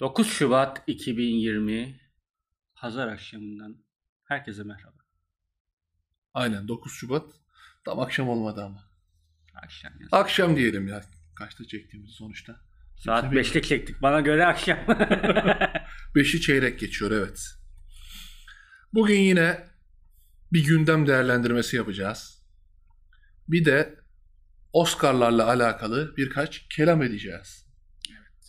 9 Şubat 2020 Pazar akşamından herkese merhaba. Aynen 9 Şubat. Tam akşam olmadı ama. Akşam ya. Akşam diyelim ya. Kaçta çektiğimizi sonuçta. Saat Kimse 5'te çektik. Bana göre akşam. 5'i çeyrek geçiyor evet. Bugün yine bir gündem değerlendirmesi yapacağız. Bir de Oscar'larla alakalı birkaç kelam edeceğiz.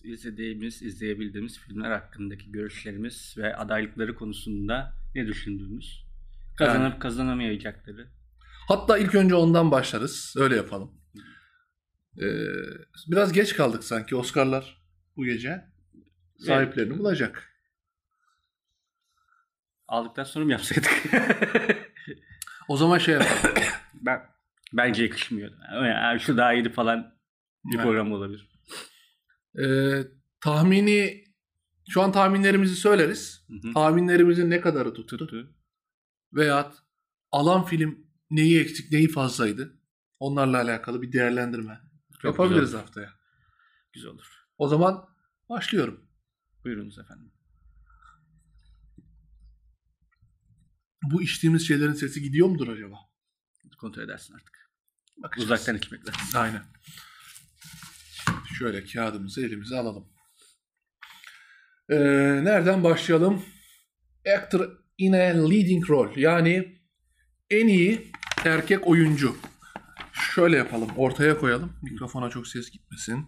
İzlediğimiz, izleyebildiğimiz filmler hakkındaki görüşlerimiz ve adaylıkları konusunda ne düşündüğümüz, kazanıp kazanamayacakları. Hatta ilk önce ondan başlarız. Öyle yapalım. Ee, biraz geç kaldık sanki Oscar'lar bu gece. Sahiplerini bulacak. Aldıktan sonra mı yapsaydık? O zaman şey yapalım. ben bence yakışmıyor. Yani şu daha iyiydi falan bir Evet. program olabilir. Ee, tahmini şu an tahminlerimizi söyleriz. Hı hı. Tahminlerimizin ne kadarı tuttu? Tuttu. Veya alan film neyi eksik neyi fazlaydı? Onlarla alakalı bir değerlendirme Çok yapabiliriz güzel, haftaya. güzel olur. O zaman başlıyorum. Buyurunuz efendim. Bu içtiğimiz şeylerin sesi gidiyor mudur acaba? Kontrol edersin artık. Bakacağız. Uzaktan içmek lazım. Aynen. Şöyle kağıdımızı elimize alalım. Ee, nereden başlayalım? Actor in a leading role. Yani en iyi erkek oyuncu. Şöyle yapalım. Ortaya koyalım. Mikrofona çok ses gitmesin.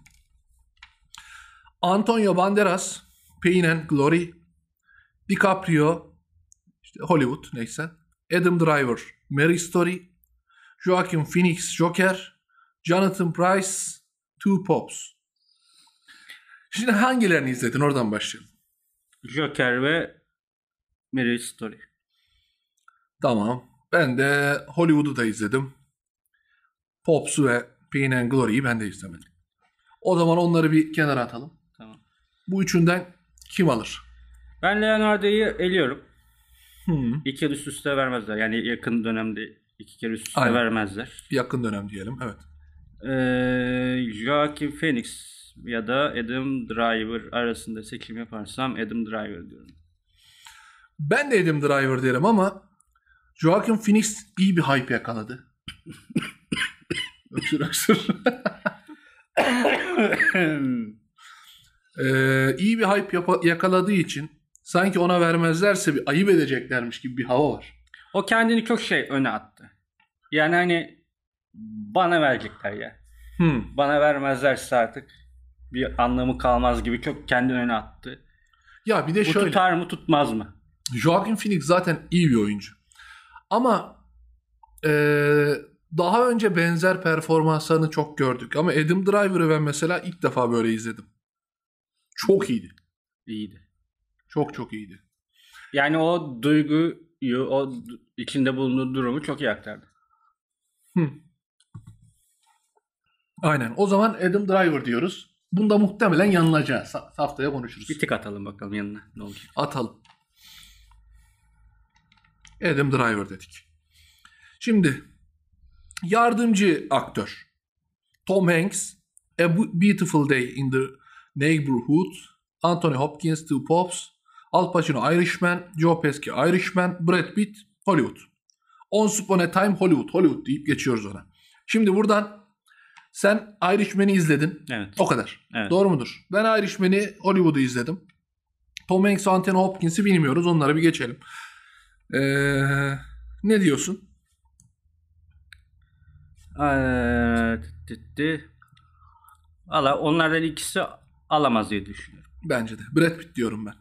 Antonio Banderas, Pain and Glory. DiCaprio, işte Hollywood neyse. Adam Driver, Mary Story. Joaquin Phoenix, Joker. Jonathan Price, Two Pops. Şimdi hangilerini izledin? Oradan başlayalım. Joker ve Mary Story. Tamam. Ben de Hollywood'u da izledim. Pops'u ve Pain and Glory'yi ben de izlemedim. O zaman onları bir kenara atalım. Tamam. Bu üçünden kim alır? Ben Leonardo'yu eliyorum. Hmm. İki kere üst üste vermezler. Yani yakın dönemde iki kere üst üste Aynen. vermezler. Yakın dönem diyelim. Evet. Ee, Joaquin Phoenix ya da Adam Driver arasında seçim yaparsam Adam Driver diyorum. Ben de Adam Driver derim ama Joaquin Phoenix iyi bir hype yakaladı. öksür öksür. Ee, iyi bir hype yapa- yakaladığı için sanki ona vermezlerse bir ayıp edeceklermiş gibi bir hava var. o kendini çok şey öne attı. Yani hani bana verecekler ya. Hmm. Bana vermezlerse artık bir anlamı kalmaz gibi çok kendini öne attı. Ya bir de Bu şöyle. tutar mı tutmaz mı? Joaquin Phoenix zaten iyi bir oyuncu. Ama eee, daha önce benzer performanslarını çok gördük. Ama Adam Driver'ı ben mesela ilk defa böyle izledim. Çok iyiydi. İyiydi. Çok çok iyiydi. Yani o duyguyu, o içinde bulunduğu durumu çok iyi aktardı. Hı. Aynen. O zaman Adam Driver diyoruz. Bunda muhtemelen yanılacağız. Ha- Haftaya konuşuruz. Bir tık atalım bakalım yanına ne olacak. Atalım. Adam Driver dedik. Şimdi yardımcı aktör. Tom Hanks, A Beautiful Day in the Neighborhood, Anthony Hopkins, Two Pops, Al Pacino Irishman, Joe Pesci Irishman, Brad Pitt Hollywood. Once Upon a Time Hollywood, Hollywood deyip geçiyoruz ona. Şimdi buradan sen Irishman'i izledin. Evet. O kadar. Evet. Doğru mudur? Ben Irishman'i Hollywood'u izledim. Tom Hanks Anthony Hopkins'i bilmiyoruz. Onları bir geçelim. Ee, ne diyorsun? Ee. Valla onlardan ikisi alamaz diye düşünüyorum. Bence de. Brad Pitt diyorum ben.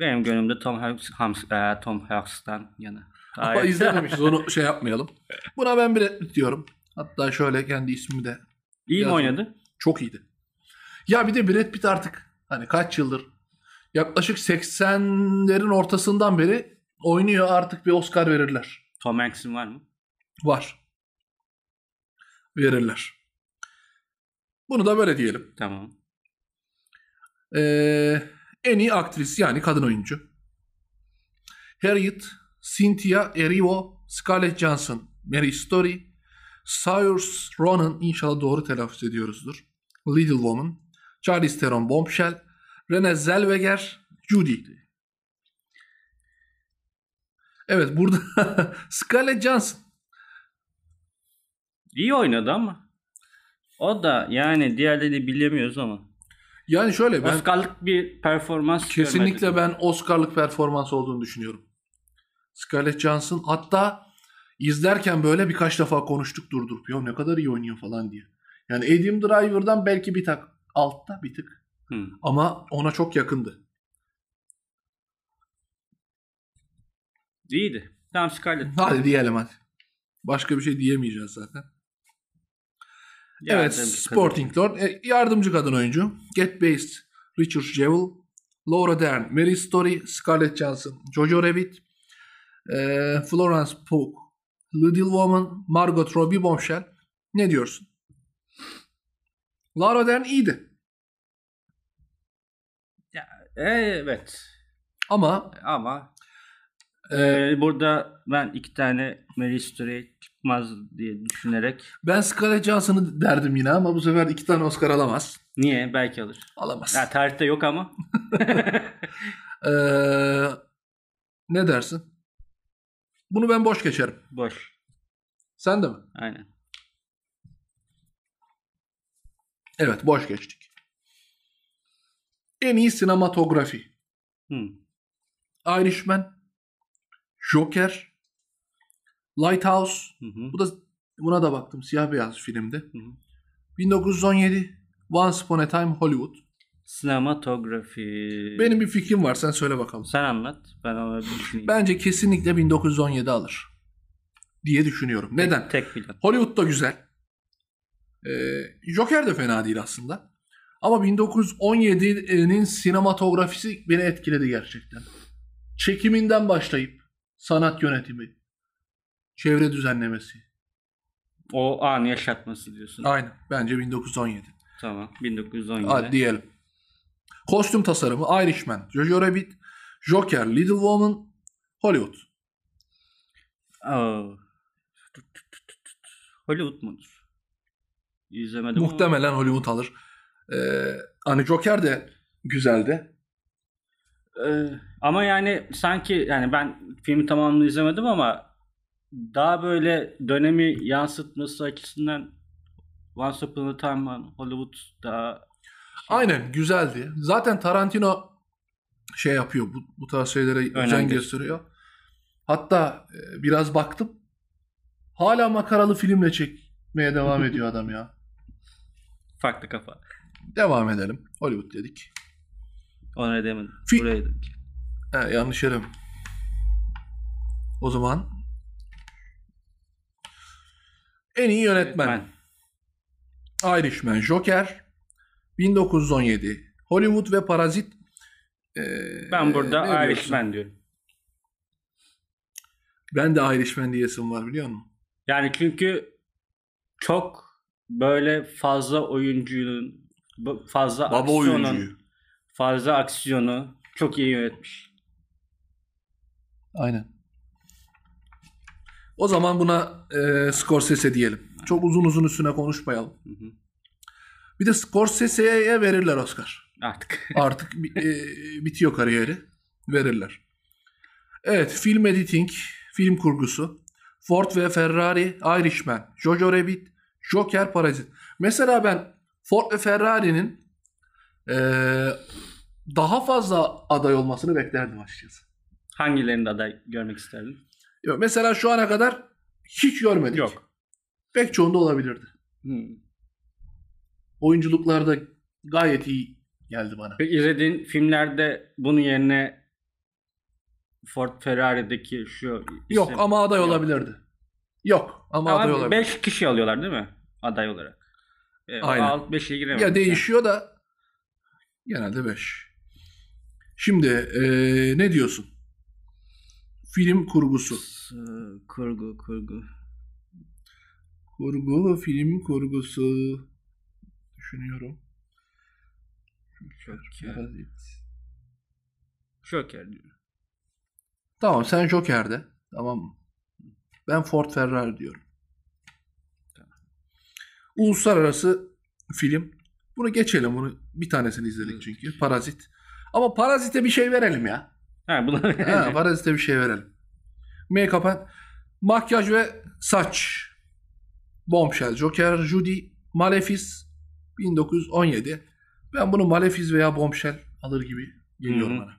Benim gönlümde Tom Hanks, Hams, e, Tom Hanks'tan yana. Ama izlememişiz onu şey yapmayalım. Buna ben Brad Pitt diyorum. Hatta şöyle kendi ismimi de. İyi mi oynadı? Çok iyiydi. Ya bir de Brad Pitt artık hani kaç yıldır yaklaşık 80'lerin ortasından beri oynuyor artık bir Oscar verirler. Tom Hanks'in var mı? Var. Verirler. Bunu da böyle diyelim. Tamam. Ee, en iyi aktris yani kadın oyuncu. Harriet, Cynthia Erivo, Scarlett Johansson, Mary Story, Saoirse Ronan inşallah doğru telaffuz ediyoruzdur. Little Woman, Charlize Theron Bombshell, Renée Zellweger, Judy. Evet burada Scarlett Johansson. İyi oynadı ama. O da yani diğerlerini bilemiyoruz ama. Yani şöyle ben Oscar'lık bir performans kesinlikle görmedik. ben Oscar'lık performans olduğunu düşünüyorum. Scarlett Johansson hatta izlerken böyle birkaç defa konuştuk durdurup ya ne kadar iyi oynuyor falan diye. Yani Adam Driver'dan belki bir tak altta bir tık Hı. ama ona çok yakındı. İyiydi. Tamam Scarlett. Hadi diyelim hadi. Başka bir şey diyemeyeceğiz zaten. Evet, Yardımcı Sporting Lord. E, yardımcı kadın oyuncu. Get Based, Richard Jewell, Laura Dern, Mary Story, Scarlett Johansson, Jojo Rabbit, e, Florence Pugh, Little Woman, Margot Robbie, Bombshell. Ne diyorsun? Laura Dern iyiydi. kadın. Evet. Ama Ama e, e, burada ben iki tane Mary Story çıkmaz diye düşünerek ben Scarlett Johansson'ı derdim yine ama bu sefer iki tane Oscar alamaz. niye? Belki alır. Alamaz. Ya tarihte yok ama. E, ne dersin? Bunu ben boş geçerim. Boş. Sen de mi? Aynen. Evet boş geçtik. En iyi sinematografi. Hı. Irishman, Joker, Lighthouse. Hı hı. Bu da buna da baktım. Siyah beyaz filmdi. Hı hı. 1917 Once Upon a Time Hollywood. Sinematografi. Benim bir fikrim var. Sen söyle bakalım. Sen anlat. Ben ona bir düşüneyim. Bence kesinlikle 1917 alır diye düşünüyorum. Neden? Tek plan. Hollywood da güzel. Ee, Joker de fena değil aslında. Ama 1917'nin sinematografisi beni etkiledi gerçekten. Çekiminden başlayıp sanat yönetimi, çevre düzenlemesi. O an yaşatması diyorsun. Aynen. Bence 1917. Tamam. 1917. Hadi diyelim. Kostüm tasarımı Irishman, Jojo Rabbit, Joker, Little Woman, Hollywood. Aa. Hollywood mudur? İzlemedim ama- Muhtemelen Hollywood alır. Ee, hani Joker de güzeldi. Ee, ama yani sanki yani ben filmi tamamını izlemedim ama daha böyle dönemi yansıtması açısından Once Upon a Time in Hollywood daha Aynen güzeldi. Zaten Tarantino şey yapıyor bu, bu tarz şeylere özen gösteriyor. Hatta e, biraz baktım. Hala makaralı filmle çekmeye devam ediyor adam ya. farklı kafa. Devam edelim. Hollywood dedik. Onu edemedim. Fi- Buraya dedik. He, yanlış yere mi? O zaman en iyi yönetmen. Ben. Irishman, Joker, 1917, Hollywood ve Parazit. Ee, Ben burada? Irishman diyorum. Ben de Irishman diyesim var biliyor musun? Yani çünkü çok böyle fazla oyuncunun fazla Baba aksiyonun oyuncuyu. fazla aksiyonu çok iyi yönetmiş. Aynen. O zaman buna e, Scorsese diyelim. Çok uzun uzun üstüne konuşmayalım. Hı hı. Bir de Scorsese'ye verirler Oscar. Artık. Artık e, bitiyor kariyeri. Verirler. Evet, film editing, film kurgusu, Ford ve Ferrari, Irishman, Jojo Rabbit, Joker, Parazit. Mesela ben Ford ve Ferrari'nin e, daha fazla aday olmasını beklerdim açıkçası. Hangilerinde aday görmek isterdin? Yok, Mesela şu ana kadar hiç görmedik. Yok. Pek çoğunda olabilirdi. Hmm. Oyunculuklarda gayet iyi geldi bana. Peki izlediğin filmlerde bunun yerine Ford Ferrari'deki şu Yok isim- ama aday Yok. olabilirdi. Yok ama, aday Ama olabilir. 5 kişi alıyorlar değil mi? Aday olarak. E, Aynen. Alt 5'e giremez. Ya değişiyor da genelde 5. Şimdi eee, ne diyorsun? Film kurgusu. Ee, Kurgu, kurgu. Kurgu, film kurgusu. Düşünüyorum. Joker. Joker diyorum. Tamam sen Joker'de. Tamam mı? Ben Ford Ferrari diyorum. Uluslararası film Bunu geçelim. Bunu bir tanesini izledik çünkü. Parazit. Ama Parazit'e bir şey verelim ya. Ha, buna Ha, Parazit'e bir şey verelim. Make-up and makyaj ve saç. Bombshell, Joker, Judy, Malefice 1917. Ben bunu Malefice veya Bombshell alır gibi geliyor Hı hı. bana.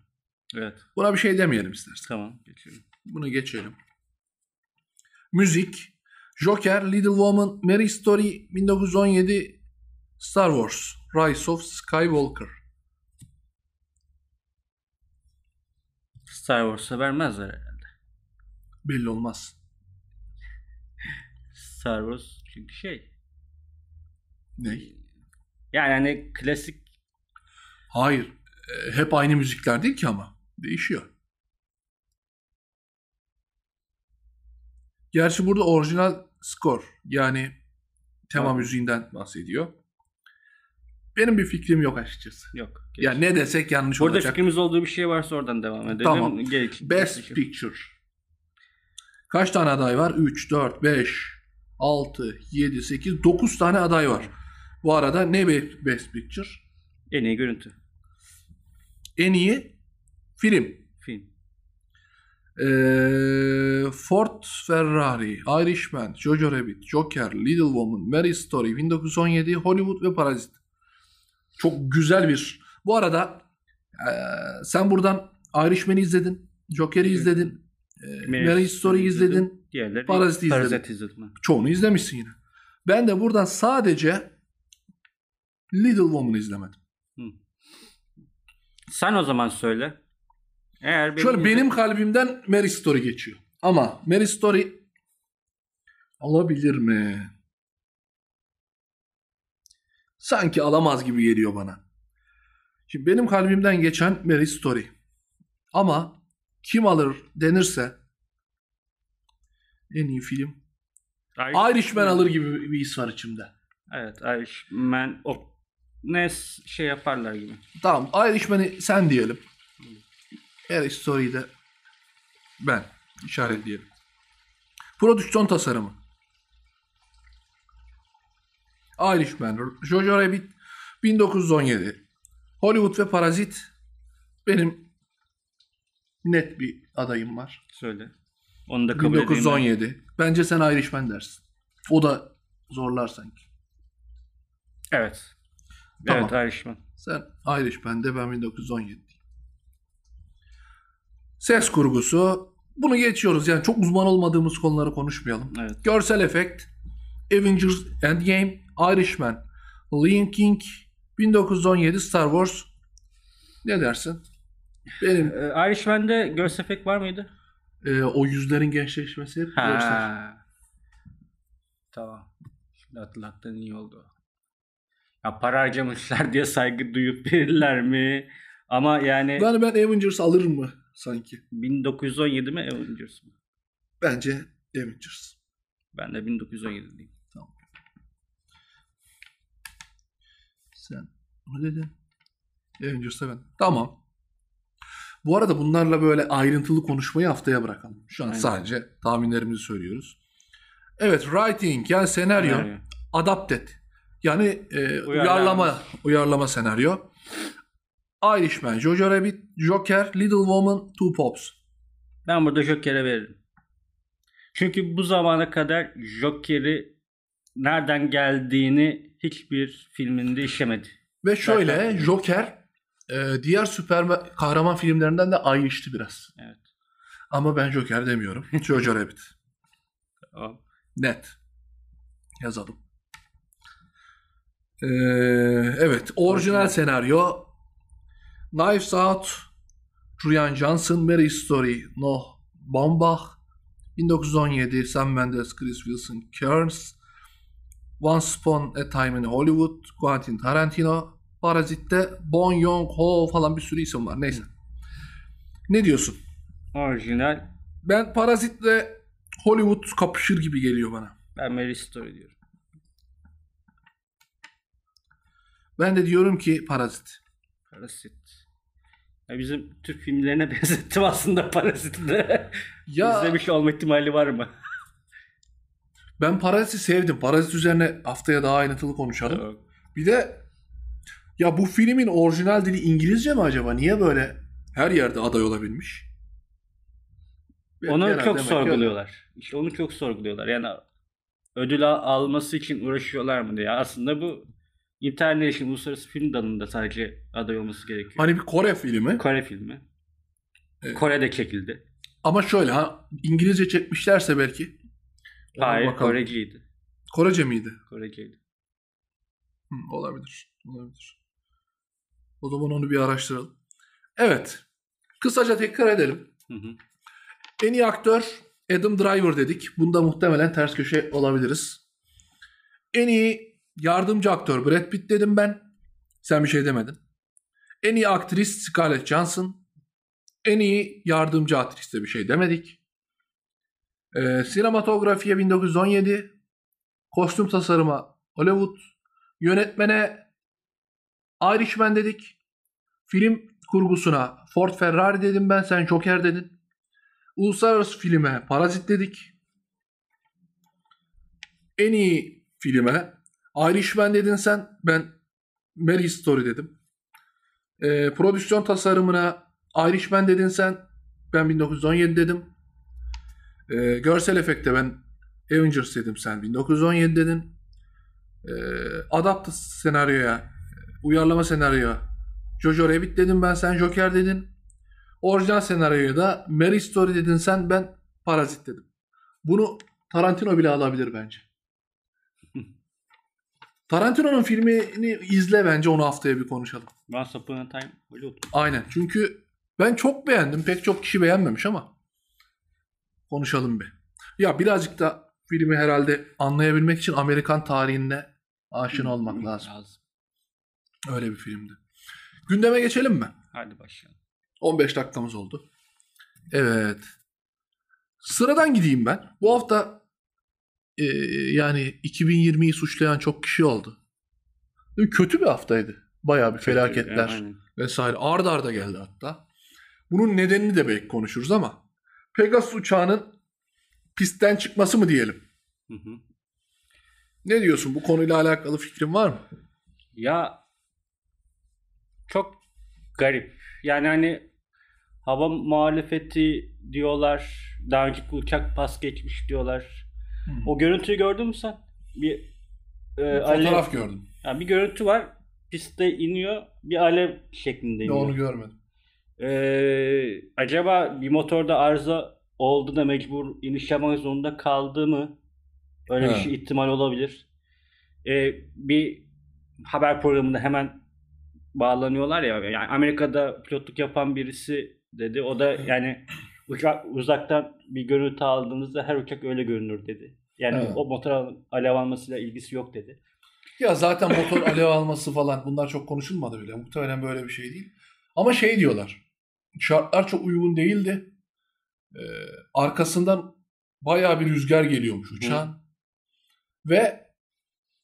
evet. Buna bir şey demeyelim istersen. Tamam. Geçiyorum. Bunu geçelim. Müzik. Joker, Little Woman, Mary Story 1917, Star Wars, Rise of Skywalker. Star Wars'a vermezler herhalde. Belli olmaz. Star Wars çünkü şey. Ne? Yani hani klasik Hayır. e, Hep aynı müzikler değil ki ama. Değişiyor. Gerçi burada orijinal score yani tema Tamam. müziğinden bahsediyor. Benim bir fikrim yok açıkçası. yok. Geç. Yani ne desek yanlış Burada olacak. fikrimiz olduğu bir şey varsa oradan devam edelim. Tamam. Geç. Best Geçelim. Picture. Kaç tane aday var? 3, 4, 5, 6, 7, 8, 9 tane aday var. Bu arada ne be- Best Picture? En iyi görüntü. En iyi film. Film. Ee, Ford Ferrari, Irishman, Jojo Rabbit, Joker, Little Woman, Mary Story, 1917, Hollywood ve Parazit. Çok güzel bir... Bu arada ee, sen buradan Irishman'i izledin, Joker'i izledin, ee, Mary Story'yi izledin, Diğerleri Parazit'i izledim. Parazit izledim. çoğunu izlemişsin yine. Ben de buradan sadece Little Woman'ı izlemedim. Sen o zaman söyle. Eğer benim Şöyle benim kalbimden Mary Story geçiyor. Ama Mary Story alabilir mi? Sanki alamaz gibi geliyor bana. Şimdi benim kalbimden geçen Mary Story. Ama kim alır denirse en iyi film Irishman alır gibi bir his var içimde. Evet Irishman o ne şey yaparlar gibi. Tamam Irishman'i sen diyelim. Mary Story'yi de ben işaretleyelim. Prodüksiyon tasarımı. Irishman, Jojo Rabbit 1917. Hollywood ve Parazit benim net bir adayım var. Söyle. Onu da kabul edeyim. ben. 1917. Bence sen Irishman dersin. O da zorlar sanki. Evet. Tamam. Evet Irishman. Sen Irishman de ben 1917. Ses kurgusu. Bunu geçiyoruz. Yani çok uzman olmadığımız konuları konuşmayalım. Evet. Görsel efekt. Avengers Endgame. Irishman. Lion King. 1917 Star Wars. Ne dersin? Benim Ee, Irishman'de görsel efekt var mıydı? e, o yüzlerin gençleşmesi hep görsel. Ha. Tamam. Şimdi hatırlattığın iyi oldu. Ya para harcamışlar diye saygı duyup verirler mi? Ama yani Yani ben Avengers alırım mı sanki? 1917 mi Avengers mı? Bence Avengers. Ben de 1917 diyeyim. Sen ne dedin? Avengers'ta ben. Tamam. Bu arada bunlarla böyle ayrıntılı konuşmayı haftaya bırakalım. Şu an Aynen. sadece tahminlerimizi söylüyoruz. Evet, writing yani senaryo, Senaryo. adapted. Yani e, Uyarlanmış. uyarlama, uyarlama senaryo. Irishman, Jojo Rabbit, Joker, Little Woman, Two Pops. Ben burada Joker'e veririm. Çünkü bu zamana kadar Joker'i nereden geldiğini hiçbir filminde işlemedi. Ve şöyle Zaten- Joker e, diğer süper kahraman filmlerinden de ayrıştı biraz. Evet. Ama ben Joker demiyorum. Jojo Rabbit. Net. Yazalım. Ee, evet. Orijinal senaryo. Knives Out. Rian Johnson. Mary Story. Noah Baumbach. 1917. Sam Mendes. Chris Wilson. Kearns. Once Upon a Time in Hollywood. Quentin Tarantino. Parazit'te Bon Joon-ho falan bir sürü isim var. Neyse. Ne diyorsun? Orijinal. Ben Parazit'le Hollywood kapışır gibi geliyor bana. Ben Mary Story diyorum. Ben de diyorum ki Parazit. Parasit. Ya bizim Türk filmlerine benzettim aslında Parazit'i de. Ya İzlemiş olma ihtimali var mı? ben Parazit'i sevdim. Parazit üzerine haftaya daha ayrıntılı konuşalım. Bir de Ya bu filmin orijinal dili İngilizce mi acaba? Niye böyle her yerde aday olabilmiş? Onu Herhalde çok sorguluyorlar. İşte onu çok sorguluyorlar. Yani ödül al- alması için uğraşıyorlar mı diye. Aslında bu International Uluslararası Film Dalı'nda sadece aday olması gerekiyor. Hani bir Kore filmi. Kore filmi. Evet. Kore'de çekildi. Ama şöyle ha İngilizce çekmişlerse belki. Hayır bakalım. Koreciydi. Korece miydi? Koreciydi. Hı, olabilir. Olabilir. O zaman onu bir araştıralım. Evet. Kısaca tekrar edelim. Hı hı. En iyi aktör Adam Driver dedik. Bunda muhtemelen ters köşe olabiliriz. En iyi yardımcı aktör Brad Pitt dedim ben. Sen bir şey demedin. En iyi aktris Scarlett Johansson. En iyi yardımcı aktris de bir şey demedik. Ee, sinematografiye 1917. Kostüm tasarıma Hollywood. Yönetmene Irishman dedik. Film kurgusuna Ford Ferrari dedim ben. Sen Joker dedin. Uluslararası filme Parazit dedik. En iyi filme Irishman dedin sen. Ben Marriage Story dedim. Ee, prodüksiyon tasarımına Irishman dedin sen. Ben 1917 dedim. Ee, görsel efekte ben Avengers dedim sen 1917 dedin. Ee, adapte senaryoya, uyarlama senaryoya Jojo Rabbit dedim ben sen Joker dedin. Orijinal senaryoya da Mary Story dedin sen ben Parazit dedim. Bunu Tarantino bile alabilir bence. Tarantino'nun filmini izle bence onu haftaya bir konuşalım. Once Upon a Time Hollywood. Aynen çünkü ben çok beğendim. Pek çok kişi beğenmemiş ama konuşalım bir. Ya birazcık da filmi herhalde anlayabilmek için Amerikan tarihine aşina olmak lazım. Öyle bir filmdi. Gündeme geçelim mi? Hadi başlayalım. 15 dakikamız oldu. Evet. Sıradan gideyim ben. Bu hafta e, yani 2020'yi suçlayan çok kişi oldu. Kötü bir haftaydı. Bayağı bir felaketler Aynen. vesaire. Arda arda geldi hatta. Bunun nedenini de belki konuşuruz ama Pegasus uçağının pistten çıkması mı diyelim? Hı hı. Ne diyorsun? Bu konuyla alakalı fikrin var mı? Ya çok garip. Yani hani hava muhalefeti diyorlar. Daha önceki uçak pas geçmiş diyorlar. O görüntüyü gördün mü sen? Bir e, Fotoğraf alev- gördüm. Yani bir görüntü var. Piste iniyor. Bir alev şeklinde iniyor. onu görmedim. Ee, acaba bir motorda arıza oldu da mecbur iniş yapmak zorunda kaldı mı? Öyle bir Ha. şey ihtimal olabilir. Ee, bir haber programında hemen bağlanıyorlar ya. Yani Amerika'da pilotluk yapan birisi dedi. O da yani uçak, uzaktan bir görüntü aldığınızda her uçak öyle görünür dedi. Yani Evet. o motor alev almasıyla ilgisi yok dedi. Ya zaten motor alev alması falan bunlar çok konuşulmadı bile. Muhtemelen böyle bir şey değil. Ama şey diyorlar. Şartlar çok uygun değildi. Ee, arkasından bayağı bir rüzgar geliyormuş uçağın. Ve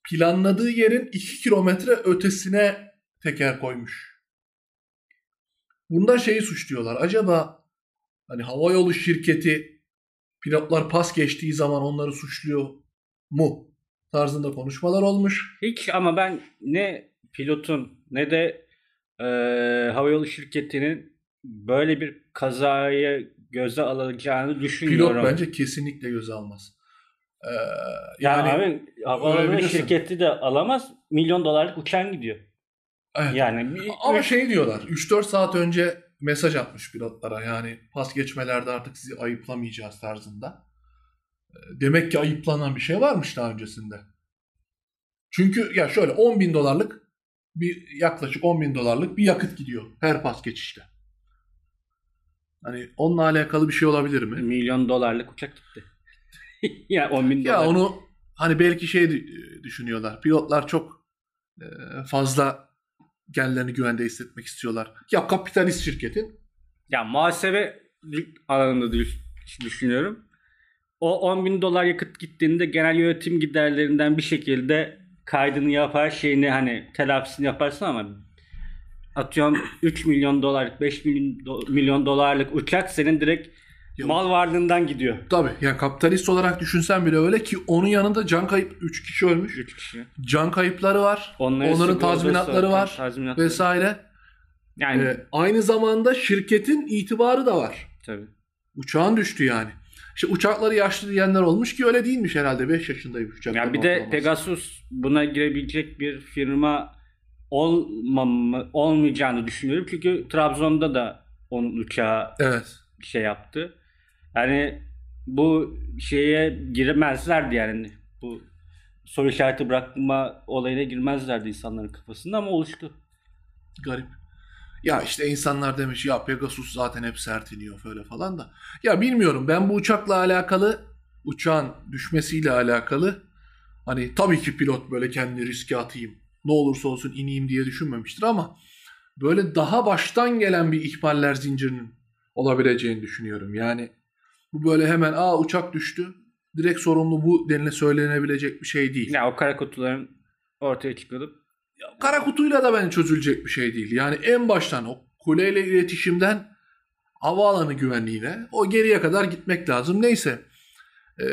planladığı yerin 2 kilometre ötesine teker koymuş. Bunda şeyi suçluyorlar. Acaba hani havayolu şirketi pilotlar pas geçtiği zaman onları suçluyor mu? Tarzında konuşmalar olmuş. Hiç ama ben ne pilotun ne de e, havayolu şirketinin böyle bir kazayı göze alacağını Pilot düşünmüyorum. bence kesinlikle göze almaz. Ee, yani, yani abi havayolu şirketi de alamaz. Milyon dolarlık uçağın gidiyor. evet. Yani bir, Ama şey diyorlar 3-4 saat önce mesaj atmış pilotlara yani pas geçmelerde artık sizi ayıplamayacağız tarzında. Ee, Demek ki ayıplanan bir şey varmış daha öncesinde. Çünkü ya şöyle 10 bin dolarlık bir yaklaşık 10 bin dolarlık bir yakıt gidiyor her pas geçişte. Hani onunla alakalı bir şey olabilir mi? milyon dolarlık uçak gitti. yani 10 bin Ya dolar. onu hani belki şey dü- düşünüyorlar. Pilotlar çok e, fazla kendilerini güvende hissetmek istiyorlar. Ya kapitalist şirketin Ya muhasebe alanında düş- düşünüyorum. O 10 bin dolar yakıt gittiğinde genel yönetim giderlerinden bir şekilde kaydını yapar şeyini hani telafisini yaparsın ama atıyorum 3 milyon dolarlık 5 milyon, milyon dolarlık uçak senin direkt Mal varlığından gidiyor. Tabii yani kapitalist olarak düşünsen bile öyle ki onun yanında can kayıp 3 kişi ölmüş. 3 kişi. Can kayıpları var. Onların Onların tazminatları var Tazminatları. vesaire. Yani Ee, aynı zamanda şirketin itibarı da var. tabii. Uçağın düştü yani. İşte uçakları yaşlı diyenler olmuş ki öyle değilmiş herhalde. 5 yaşındaymış uçakların Ya bir de ortalaması. Pegasus buna girebilecek bir firma olmam olmayacağını düşünüyorum. Çünkü Trabzon'da da onun uçağı Evet. şey yaptı. Yani bu şeye giremezlerdi yani. Bu soru işareti bırakma olayına girmezlerdi insanların kafasında ama oluştu. Garip. Ya işte insanlar demiş ya Pegasus zaten hep sert iniyor böyle falan da. Ya bilmiyorum ben bu uçakla alakalı uçağın düşmesiyle alakalı hani tabii ki pilot böyle kendini riske atayım ne olursa olsun ineyim diye düşünmemiştir ama böyle daha baştan gelen bir ihmaller zincirinin olabileceğini düşünüyorum. Yani bu böyle hemen aa uçak düştü direkt sorumlu bu denile söylenebilecek bir şey değil. Ya o kara kutuların ortaya çıkarıp Kara kutuyla da bence çözülecek bir şey değil. Yani en baştan o kuleyle iletişimden havaalanı güvenliğine o geriye kadar gitmek lazım. Neyse ee,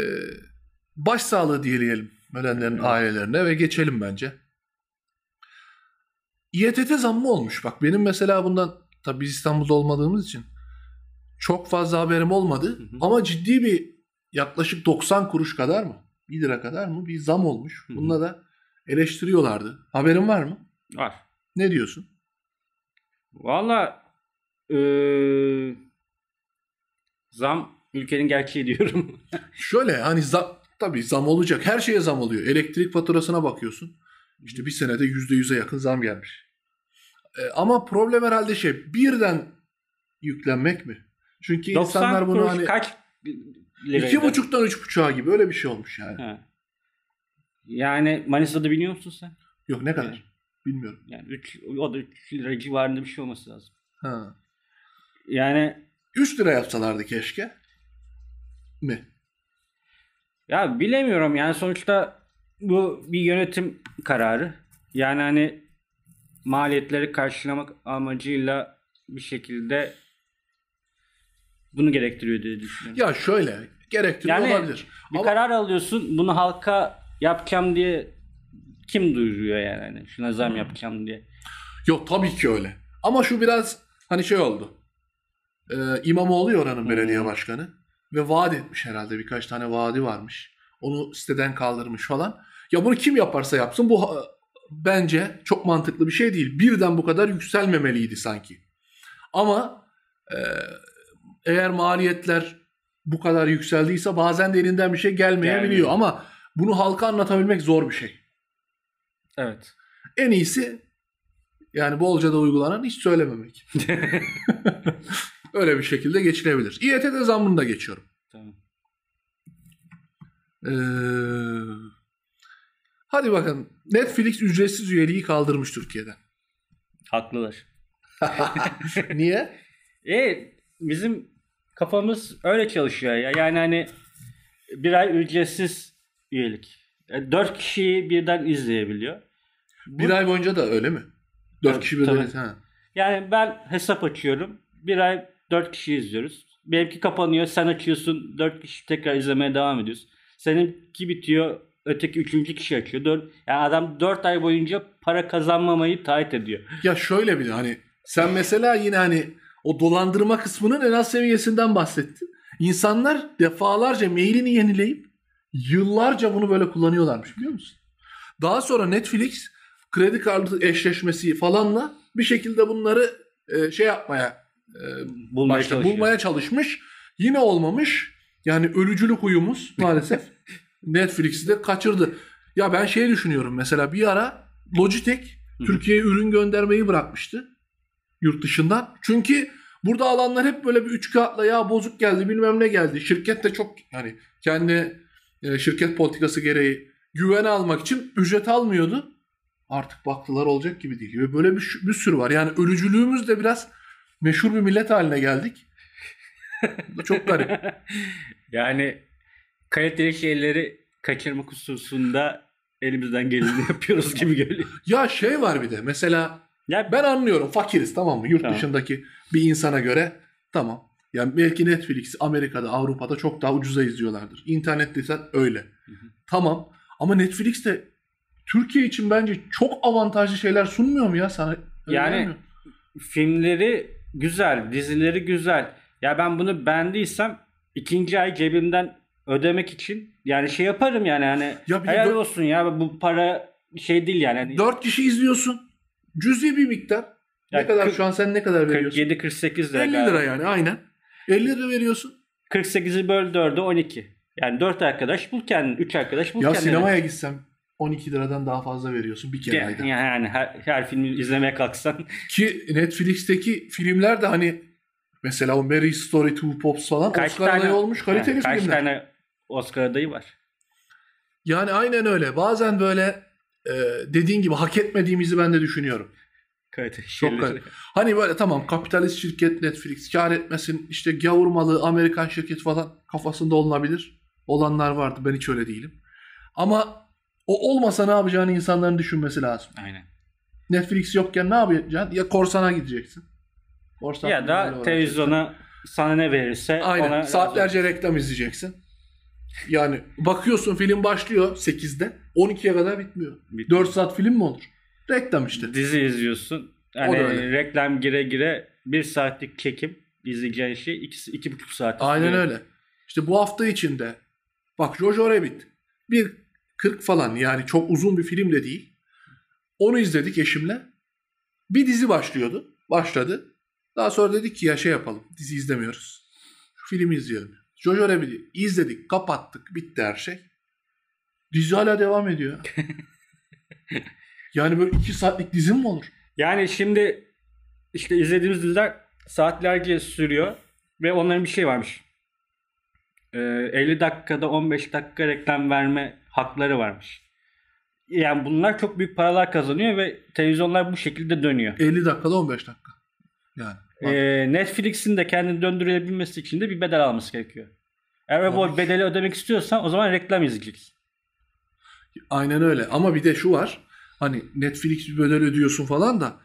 başsağlığı dileyelim ölenlerin Evet. ailelerine ve geçelim bence. İETT zammı olmuş. Bak benim mesela bundan tabii biz İstanbul'da olmadığımız için çok fazla haberim olmadı. Hı hı. Ama ciddi bir yaklaşık 90 kuruş kadar mı? 1 lira kadar mı? Bir zam olmuş. Hı hı. Bununla da eleştiriyorlardı. Haberin var mı? var. Ne diyorsun? Valla eee, zam ülkenin gerçeği diyorum. Şöyle hani zam, tabii zam olacak. Her şeye zam oluyor. Elektrik faturasına bakıyorsun. İşte bir senede %100'e yakın zam gelmiş. E, ama problem herhalde şey birden yüklenmek mi? Çünkü 90 insanlar bunu hani kaç liraydı? iki buçuktan üç buçuğa gibi öyle bir şey olmuş yani. He. Yani Manisa'da biliyor musun sen? Yok ne kadar? Bilmiyorum. Yani 3 o da 3 lira civarında bir şey olması lazım. Ha. Yani 3 lira yapsalardı keşke. Mi? ya bilemiyorum yani sonuçta bu bir yönetim kararı. Yani hani maliyetleri karşılamak amacıyla bir şekilde bunu gerektiriyor diye düşünüyorum. Ya şöyle gerektiriyor Yani olabilir. Bir Ama karar alıyorsun bunu halka yapacağım diye kim duyuruyor yani hani şuna zam yapacağım diye. Yok tabii ki öyle. Ama şu biraz hani şey oldu. Ee, İmamoğlu oranın belediye Hmm. başkanı. Ve vaat etmiş herhalde. Birkaç tane vaadi varmış. Onu siteden kaldırmış falan. Ya bunu kim yaparsa yapsın bu bence çok mantıklı bir şey değil. Birden bu kadar yükselmemeliydi sanki. Ama e, eğer maliyetler bu kadar yükseldiyse bazen de elinden bir şey gelmeyebiliyor. Gelmiyor. Ama bunu halka anlatabilmek zor bir şey. Evet. En iyisi yani bolca da uygulanan hiç söylememek. Öyle bir şekilde geçilebilir. İETT zammını da geçiyorum. tamam. Ee, hadi bakalım. Netflix ücretsiz üyeliği kaldırmış Türkiye'den. Haklılar. Niye? E bizim kafamız öyle çalışıyor ya. Yani hani bir ay ücretsiz üyelik. E, Dört kişiyi birden izleyebiliyor. Bir ay boyunca da öyle mi? Dört Tabii, kişi birden. Ha. Yani ben hesap açıyorum. Bir ay dört kişi izliyoruz. Benimki kapanıyor. Sen açıyorsun. Dört kişi tekrar izlemeye devam ediyoruz. Seninki bitiyor. Öteki üçüncü kişi açıyor. Dört, yani adam dört ay boyunca para kazanmamayı taahhüt ediyor. Ya şöyle bir de hani sen mesela yine hani o dolandırma kısmının en az seviyesinden bahsettin. İnsanlar defalarca mailini yenileyip yıllarca bunu böyle kullanıyorlarmış biliyor musun? Daha sonra Netflix kredi kartı eşleşmesi falanla bir şekilde bunları e, şey yapmaya e, Bulmaya çalışıyor. bulmaya çalışmış. Yine olmamış. Yani ölücülük huyumuz maalesef Netflix'i de kaçırdı. Ya ben şey düşünüyorum mesela bir ara Logitech. Türkiye'ye ürün göndermeyi bırakmıştı yurt dışından. Çünkü burada alanlar hep böyle bir üç kağıtla ya bozuk geldi bilmem ne geldi. Şirket de çok hani kendi e, şirket politikası gereği güvene almak için ücret almıyordu. Artık baktılar olacak gibi değil. Ve böyle bir, bir sürü var. Yani ölücülüğümüz de biraz meşhur bir millet haline geldik. Bu çok garip. yani kaliteli şeyleri kaçırmak hususunda elimizden geleni yapıyoruz gibi geliyor. Ya şey var bir de mesela Ya ben anlıyorum fakiriz tamam mı? Yurt Tamam. dışındaki bir insana göre tamam. Yani belki Netflix Amerika'da, Avrupa'da çok daha ucuza izliyorlardır. İnternet desen öyle. hı. Tamam. Ama Netflix de Türkiye için bence çok avantajlı şeyler sunmuyor mu ya sana? Öyle Yani-? Filmleri güzel, dizileri güzel. Ya ben bunu beğendiysem ikinci ay cebimden ödemek için yani şey yaparım yani hani Ya helal olsun ya bu para şey değil yani. Hani 4 kişi izliyorsun. Cüzi bir miktar. ne Ya kadar kırk- şu an sen ne kadar veriyorsun? 47 48 lira. 50 galiba. lira yani aynen. 50 lira veriyorsun. 48'i böl 4'e 12. Yani 4 arkadaş bul kendin, 3 arkadaş bul Ya kendine. sinemaya gitsem 12 liradan daha fazla veriyorsun bir kere ayda. Ya- yani her, her filmi izlemeye kalksan Ki Netflix'teki filmler de hani mesela o Mary Story Two Pops falan kaç Oscar tane adayı olmuş kaliteli yani kaç filmler. tane Oscar adayı var. Yani aynen öyle. Bazen böyle e, dediğin gibi hak etmediğimizi ben de düşünüyorum. Kaliteli Çok şeyleri. kaliteli. Hani böyle tamam kapitalist şirket Netflix kar etmesin işte gavurmalı Amerikan şirket falan kafasında olunabilir. Olanlar vardı ben hiç öyle değilim. Ama o olmasa ne yapacağını insanların düşünmesi lazım. Aynen. Netflix yokken ne yapacaksın? Ya korsana gideceksin. Korsan Ya da televizyona sana ne verirse Aynen. ona Saatlerce reklam izleyeceksin. Yani bakıyorsun film başlıyor 8'de 12'ye kadar bitmiyor. Bitmiyor. 4 saat film mi olur? Reklam işte. dizi izliyorsun. Yani reklam gire gire bir saatlik çekim izleyeceğin şey iki, iki buçuk saat. Aynen sürüyor. öyle. İşte bu hafta içinde bak Jojo Rabbit bir 40 falan yani çok uzun bir film de değil. Onu izledik eşimle. Bir dizi başlıyordu. Başladı. Daha sonra dedik ki ya şey yapalım. Dizi izlemiyoruz. Şu filmi izleyelim. Jojo Rabbit'i izledik, kapattık, bitti her şey. Dizi hala devam ediyor. yani böyle iki saatlik dizi mi olur? Yani şimdi işte izlediğimiz diziler saatlerce sürüyor ve onların bir şey varmış. Ee, 50 dakikada 15 dakika reklam verme hakları varmış. Yani bunlar çok büyük paralar kazanıyor ve televizyonlar bu şekilde dönüyor. 50 dakikada 15 dakika. Yani. Bak. Ee, Netflix'in de kendini döndürebilmesi için de bir bedel alması gerekiyor. Eğer bu bedeli ödemek istiyorsan o zaman reklam izleyeceksin. Aynen öyle. Ama bir de şu var. Hani Netflix bir bedel ödüyorsun falan da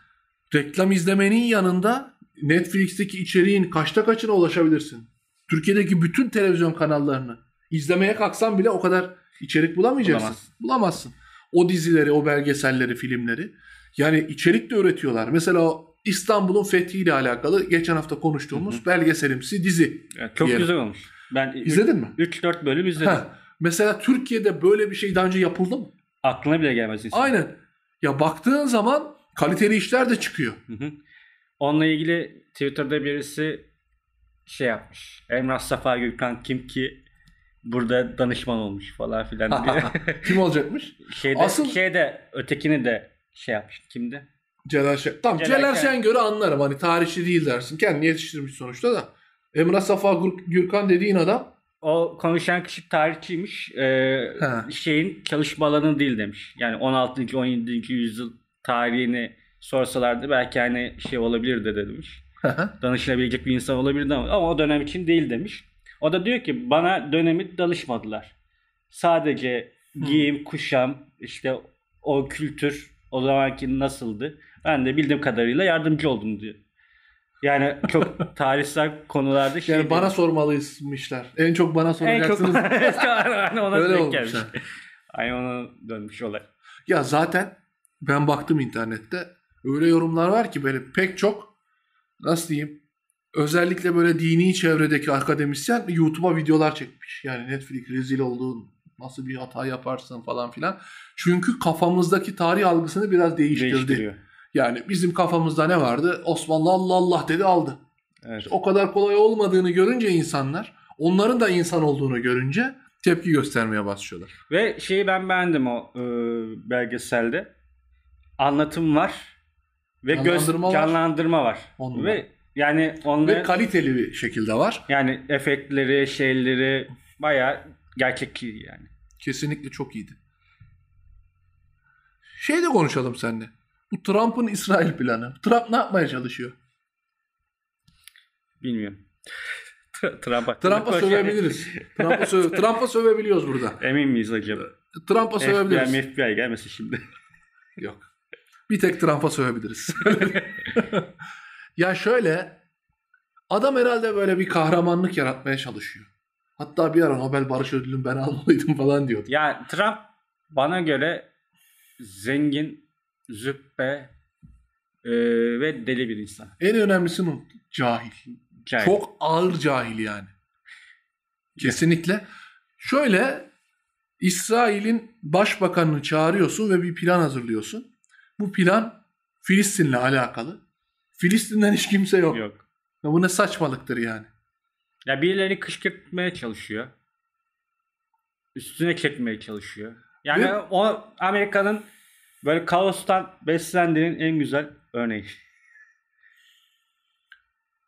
reklam izlemenin yanında Netflix'teki içeriğin kaçta kaçına ulaşabilirsin. Türkiye'deki bütün televizyon kanallarını izlemeye kalksan bile o kadar içerik bulamayacaksın. Bulamazsın. Bulamazsın. O dizileri, o belgeselleri, filmleri. Yani içerik de üretiyorlar. Mesela o İstanbul'un fethiyle alakalı geçen hafta konuştuğumuz belgeselimsi dizi. Yani çok Diyelim. güzel olmuş. Ben İzledin mi? 3-4 bölüm izledim. Heh. Mesela Türkiye'de böyle bir şey daha önce yapıldı mı? Aklına bile gelmez insan. Aynen. Ya baktığın zaman kaliteli işler de çıkıyor. Hı hı. Onunla ilgili Twitter'da birisi şey yapmış. Emrah Safa Gürkan kim ki burada danışman olmuş falan filan diye. Kim olacakmış? şeyde, Asıl- şeyde ötekini de şey yapmış. Kimdi? Celal Şen. Tamam Celal Celal, Şen. Şengör'ü anlarım. Hani tarihçi değil dersin. Kendini yetiştirmiş sonuçta da. Emrah Safa Gür- Gürkan dediğin adam O konuşan kişi tarihçiymiş. Ee, şeyin çalışma alanı değil demiş. Yani 16. 17. yüzyıl tarihini sorsalardı belki hani şey olabilirdi de demiş. danışılabilecek bir insan olabilirdi ama, ama o dönem için değil demiş. O da diyor ki bana dönemi danışmadılar. Sadece giyim, kuşam, işte o kültür o zamanki nasıldı. Ben de bildiğim kadarıyla yardımcı oldum diyor. Yani çok tarihsel konularda şey yani bana sormalıymışlar. En çok bana en çok soracaksınız. Aynen ona Öyle denk olmuş gelmiş. ha. Aynen ona dönmüş olay. Ya zaten ben baktım internette. Öyle yorumlar var ki böyle pek çok nasıl diyeyim özellikle böyle dini çevredeki akademisyen YouTube'a videolar çekmiş. Yani Netflix rezil olduğun nasıl bir hata yaparsın falan filan. Çünkü kafamızdaki tarih algısını biraz değiştirdi. Değiştiriyor. Yani bizim kafamızda ne vardı? Osmanlı Allah Allah dedi aldı. Evet. O kadar kolay olmadığını görünce insanlar, onların da insan olduğunu görünce tepki göstermeye başlıyorlar. Ve şeyi ben beğendim o e, belgeselde. Anlatım var ve göz Canlandırma var. canlandırma var. On numara. Ve yani onları Ve kaliteli bir şekilde var. yani efektleri, şeyleri bayağı gerçekçi yani. Kesinlikle çok iyiydi. Şey de konuşalım seninle. Bu Trump'ın İsrail planı. Trump ne yapmaya çalışıyor? Bilmiyorum. Trump'a Trump'a sövebiliriz. Trump'a söve, Trump'a sövebiliyoruz burada. Emin miyiz acaba? Trump'a sövebiliriz. FBI, FBI gelmesin şimdi. Yok. Bir tek Trump'a sövebiliriz. ya şöyle Adam herhalde böyle bir kahramanlık yaratmaya çalışıyor. Hatta bir ara Nobel Barış Ödülü'nü ben almalıydım falan diyordu. Ya Trump bana göre zengin, züppe e, ve deli bir insan. En önemlisi bu cahil. Cahil. Çok ağır cahil yani. Kesinlikle. Şöyle İsrail'in başbakanını çağırıyorsun ve bir plan hazırlıyorsun. Bu plan Filistin'le alakalı. Filistin'den hiç kimse yok. Yok. Ya bu ne saçmalıktır yani. Ya birileri kışkırtmaya çalışıyor. Üstüne çekmeye çalışıyor. Yani Ve- o Amerika'nın böyle kaostan beslendiğinin en güzel örneği.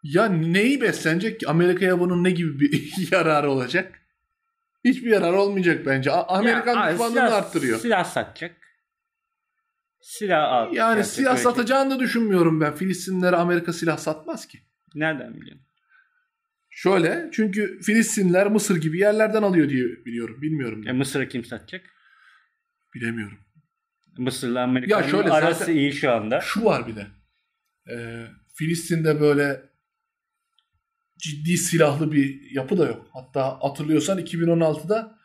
Ya neyi beslenecek ki? Amerika'ya bunun ne gibi bir yararı olacak? Hiçbir yarar olmayacak bence. A- Amerikan Ya, düşmanlığını silah- arttırıyor. Silah satacak. Silah al. Yani silah ölecek. satacağını da düşünmüyorum ben. Filistinlere Amerika silah satmaz ki. Nereden biliyorsun? Şöyle çünkü Filistinler Mısır gibi yerlerden alıyor diye biliyorum. Bilmiyorum. E, Mısır'ı kim satacak? Bilemiyorum. Mısır'la Amerika'nın şöyle arası zaten- iyi şu anda. Şu var bir de. Ee, Filistin'de böyle ciddi silahlı bir yapı da yok. Hatta hatırlıyorsan 2016'da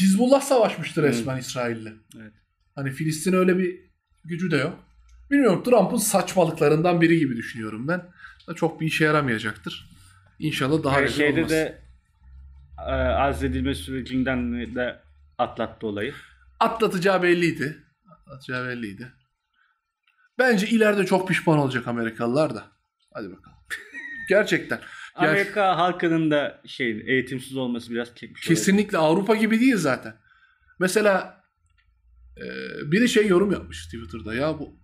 Hizbullah savaşmıştı resmen İsrail'le. Evet. Hani Filistin öyle bir gücü de yok. Bilmiyorum Trump'ın saçmalıklarından biri gibi düşünüyorum ben. Çok bir işe yaramayacaktır. İnşallah daha rezil şeyde olmaz. de e, azledilme sürecinden de atlattı olayı. Atlatacağı belliydi. Atlatacağı belliydi. Bence ileride çok pişman olacak Amerikalılar da. Hadi bakalım. Gerçekten. Amerika halkının da şey eğitimsiz olması biraz çekmiş. olabilir. Kesinlikle Avrupa gibi değil zaten. Mesela e, biri şey yorum yapmış Twitter'da. Ya bu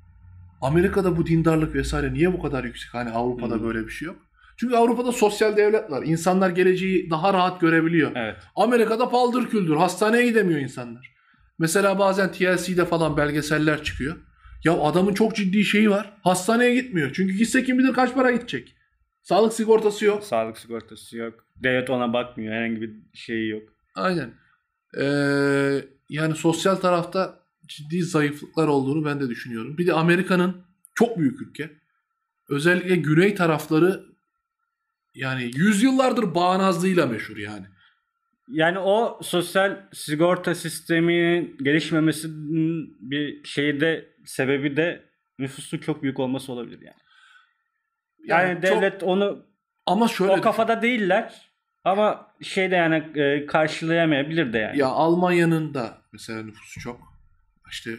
Amerika'da bu dindarlık vesaire niye bu kadar yüksek? Hani Avrupa'da Hmm. böyle bir şey yok. Çünkü Avrupa'da sosyal devlet var. İnsanlar geleceği daha rahat görebiliyor. Evet. Amerika'da paldır küldür. Hastaneye gidemiyor insanlar. Mesela bazen TLC'de falan belgeseller çıkıyor. Ya adamın çok ciddi şeyi var. Hastaneye gitmiyor. Çünkü gitse kim bilir kaç para gidecek. Sağlık sigortası yok. Sağlık sigortası yok. Devlet ona bakmıyor. Herhangi bir şeyi yok. Aynen. Ee, yani sosyal tarafta ciddi zayıflıklar olduğunu ben de düşünüyorum. Bir de Amerika'nın çok büyük ülke. Özellikle güney tarafları yani yüzyıllardır bağnazlığıyla meşhur yani. Yani o sosyal sigorta sisteminin gelişmemesinin bir şeyde sebebi de nüfusun çok büyük olması olabilir yani. Yani, çok- devlet onu ama şöyle o kafada değiller ama şeyde yani e, karşılayamayabilir de yani. Ya Almanya'nın da mesela nüfusu çok. İşte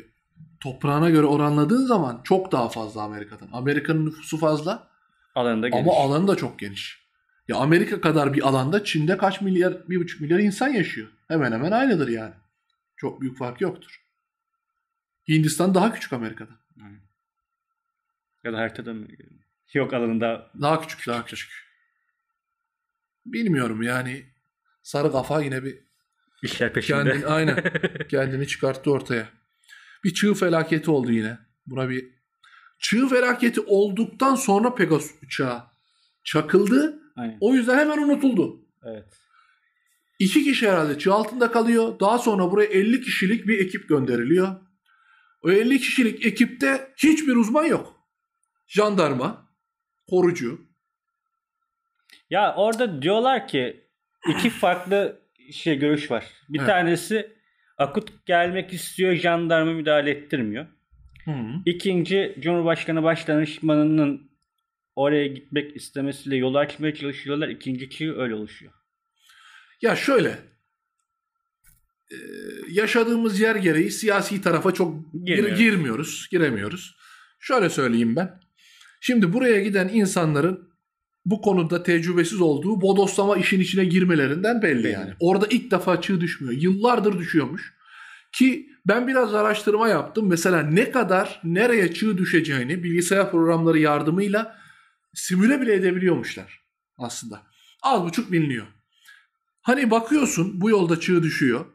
toprağına göre oranladığın zaman çok daha fazla Amerika'dan. Amerika'nın nüfusu fazla Alanında geniş. ama alanı da çok geniş. Ya Amerika kadar bir alanda Çin'de kaç milyar, bir buçuk milyar insan yaşıyor. Hemen hemen aynıdır yani. Çok büyük fark yoktur. Hindistan daha küçük Amerika'dan. Ya da haritada mı? Yok alanında Daha küçük, daha küçük. Bilmiyorum yani sarı kafa yine bir işler peşinde. Kendini, aynen. Kendini çıkarttı ortaya. Bir çığ felaketi oldu yine. Buna bir çığ felaketi olduktan sonra Pegasus uçağı çakıldı. Aynen. O yüzden hemen unutuldu. Evet. İki kişi herhalde çığ altında kalıyor. Daha sonra buraya 50 kişilik bir ekip gönderiliyor. O 50 kişilik ekipte hiçbir uzman yok. Jandarma, korucu. Ya orada diyorlar ki iki farklı şey görüş var. Bir Evet. tanesi akut gelmek istiyor, jandarma müdahale ettirmiyor. İkinci Cumhurbaşkanı Başdanışmanı'nın oraya gitmek istemesiyle yolu açmaya çalışıyorlar. İkinci çığ öyle oluşuyor. Ya şöyle. e, yaşadığımız yer gereği siyasi tarafa çok gir- Girmiyoruz. giremiyoruz. Şöyle söyleyeyim ben. Şimdi buraya giden insanların bu konuda tecrübesiz olduğu bodoslama işin içine girmelerinden belli, Belli. yani. Orada ilk defa çığ düşmüyor. Yıllardır düşüyormuş. Ki ben biraz araştırma yaptım. Mesela ne kadar nereye çığ düşeceğini bilgisayar programları yardımıyla simüle bile edebiliyormuşlar aslında. Az buçuk biliniyor. Hani bakıyorsun bu yolda çığ düşüyor.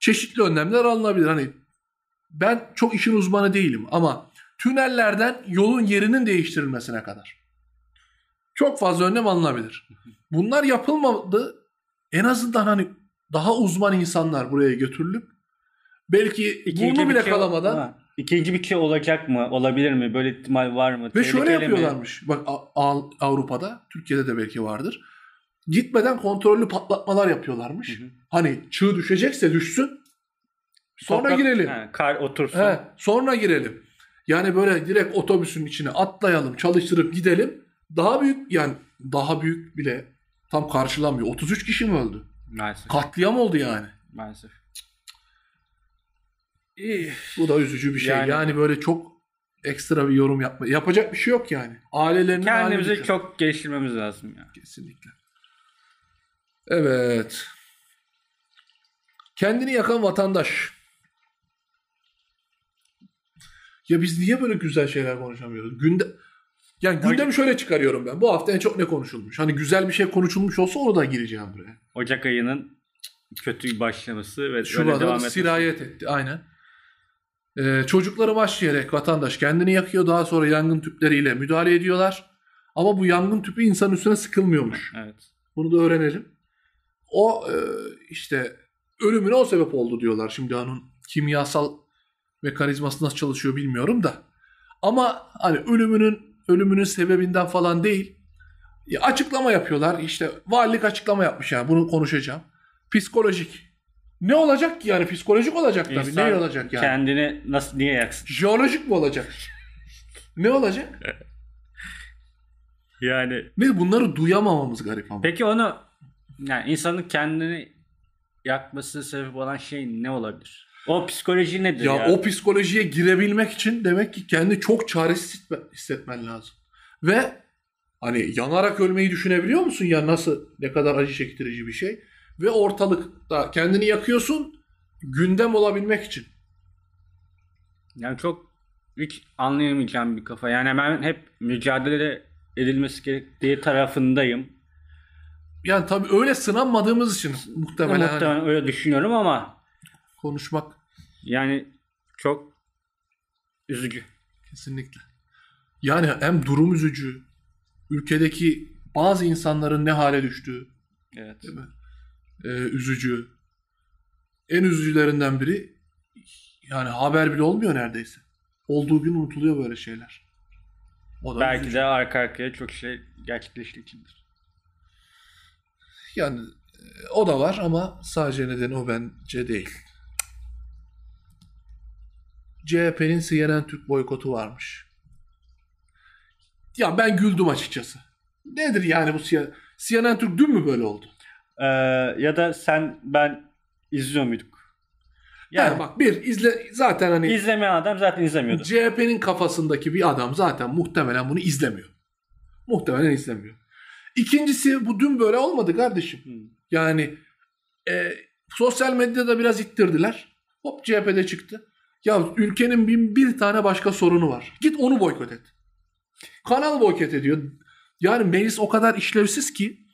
Çeşitli önlemler alınabilir. Hani ben çok işin uzmanı değilim ama tünellerden yolun yerinin değiştirilmesine kadar. Çok fazla önlem alınabilir. Bunlar yapılmadı. En azından hani daha uzman insanlar buraya götürülüp belki İkinci burnu bile kalamadan Ha, ikinci bir şey olacak mı? Olabilir mi? Böyle ihtimal var mı? Ve şöyle Tehlikeli mi? yapıyorlarmış. Bak A- A- Avrupa'da, Türkiye'de de belki vardır. Gitmeden kontrollü patlatmalar yapıyorlarmış. Hı hı. Hani çığ düşecekse düşsün. Sonra Toprak- girelim. He, kar otursun. He, sonra girelim. Yani böyle direkt otobüsün içine atlayalım, çalıştırıp gidelim. Daha büyük yani daha büyük bile tam karşılamıyor. 33 kişi mi öldü? Maalesef. Katliam oldu yani. Maalesef. Bu da üzücü bir şey. Yani, Yani- böyle çok ekstra bir yorum yapma. Yapacak bir şey yok yani. Ailelerinin Kendimizi düşün. çok geliştirmemiz lazım ya. Kesinlikle. Evet. Kendini yakan vatandaş. Ya biz niye böyle güzel şeyler konuşamıyoruz? Günde yani gündemi şöyle çıkarıyorum ben. Bu hafta en çok ne konuşulmuş? Hani güzel bir şey konuşulmuş olsa onu da gireceğim buraya. Ocak ayının kötü başlaması ve öyle Şubat'a devam da etmesi. sirayet etti. Aynen. Ee, çocukları başlayarak vatandaş kendini yakıyor. Daha sonra yangın tüpleriyle müdahale ediyorlar. Ama bu yangın tüpü insanın üstüne sıkılmıyormuş. Evet. Bunu da öğrenelim. O e, işte ölümüne o sebep oldu diyorlar. Şimdi onun kimyasal mekanizması nasıl çalışıyor bilmiyorum da. Ama hani ölümünün ölümünün sebebinden falan değil. Ya açıklama yapıyorlar. İşte valilik açıklama yapmış yani. Bunu konuşacağım. Psikolojik. Ne olacak ki yani? Psikolojik olacak tabii. İnsan ne olacak yani? Kendini nasıl niye yaksın? Jeolojik mi olacak? ne olacak? Yani Ne bunları duyamamamız garip ama. peki onu yani insanın kendini yakması sebep olan şey ne olabilir? O psikoloji nedir Ya, ya? o psikolojiye girebilmek için demek ki kendi çok çaresiz hissetme- hissetmen lazım. Ve hani yanarak ölmeyi düşünebiliyor musun ya nasıl ne kadar acı çektirici bir şey ve ortalıkta kendini yakıyorsun gündem olabilmek için. Yani çok hiç anlayamayacağım bir kafa. Yani ben hep mücadele edilmesi gerektiği tarafındayım. Yani tabii öyle sınanmadığımız için muhtemelen, hani Muhtemelen öyle düşünüyorum ama konuşmak yani çok üzücü. kesinlikle. Yani hem durum üzücü, ülkedeki bazı insanların ne hale düştüğü, Evet. Değil mi? Ee, üzücü. En üzücülerinden biri yani haber bile olmuyor neredeyse. Olduğu gün unutuluyor böyle şeyler. O da Belki üzücü. de arka arkaya çok şey gerçekleştiği içindir. yani e, o da var ama sadece nedeni o bence değil. CHP'nin CNN Türk boykotu varmış. Ya ben güldüm açıkçası. Nedir yani bu CNN Türk dün mü böyle oldu? Ee, ya da sen ben izliyor muyduk? Yani Yani bak bir izle zaten hani izlemeyen adam zaten izlemiyordu. CHP'nin kafasındaki bir adam zaten muhtemelen bunu izlemiyor. Muhtemelen izlemiyor. İkincisi bu dün böyle olmadı kardeşim. Hı. Yani e, sosyal medyada biraz ittirdiler. Hop CHP'de çıktı. Ya ülkenin bin bir tane başka sorunu var. Git onu boykot et. Kanal boykot ediyor. Yani meclis o kadar işlevsiz ki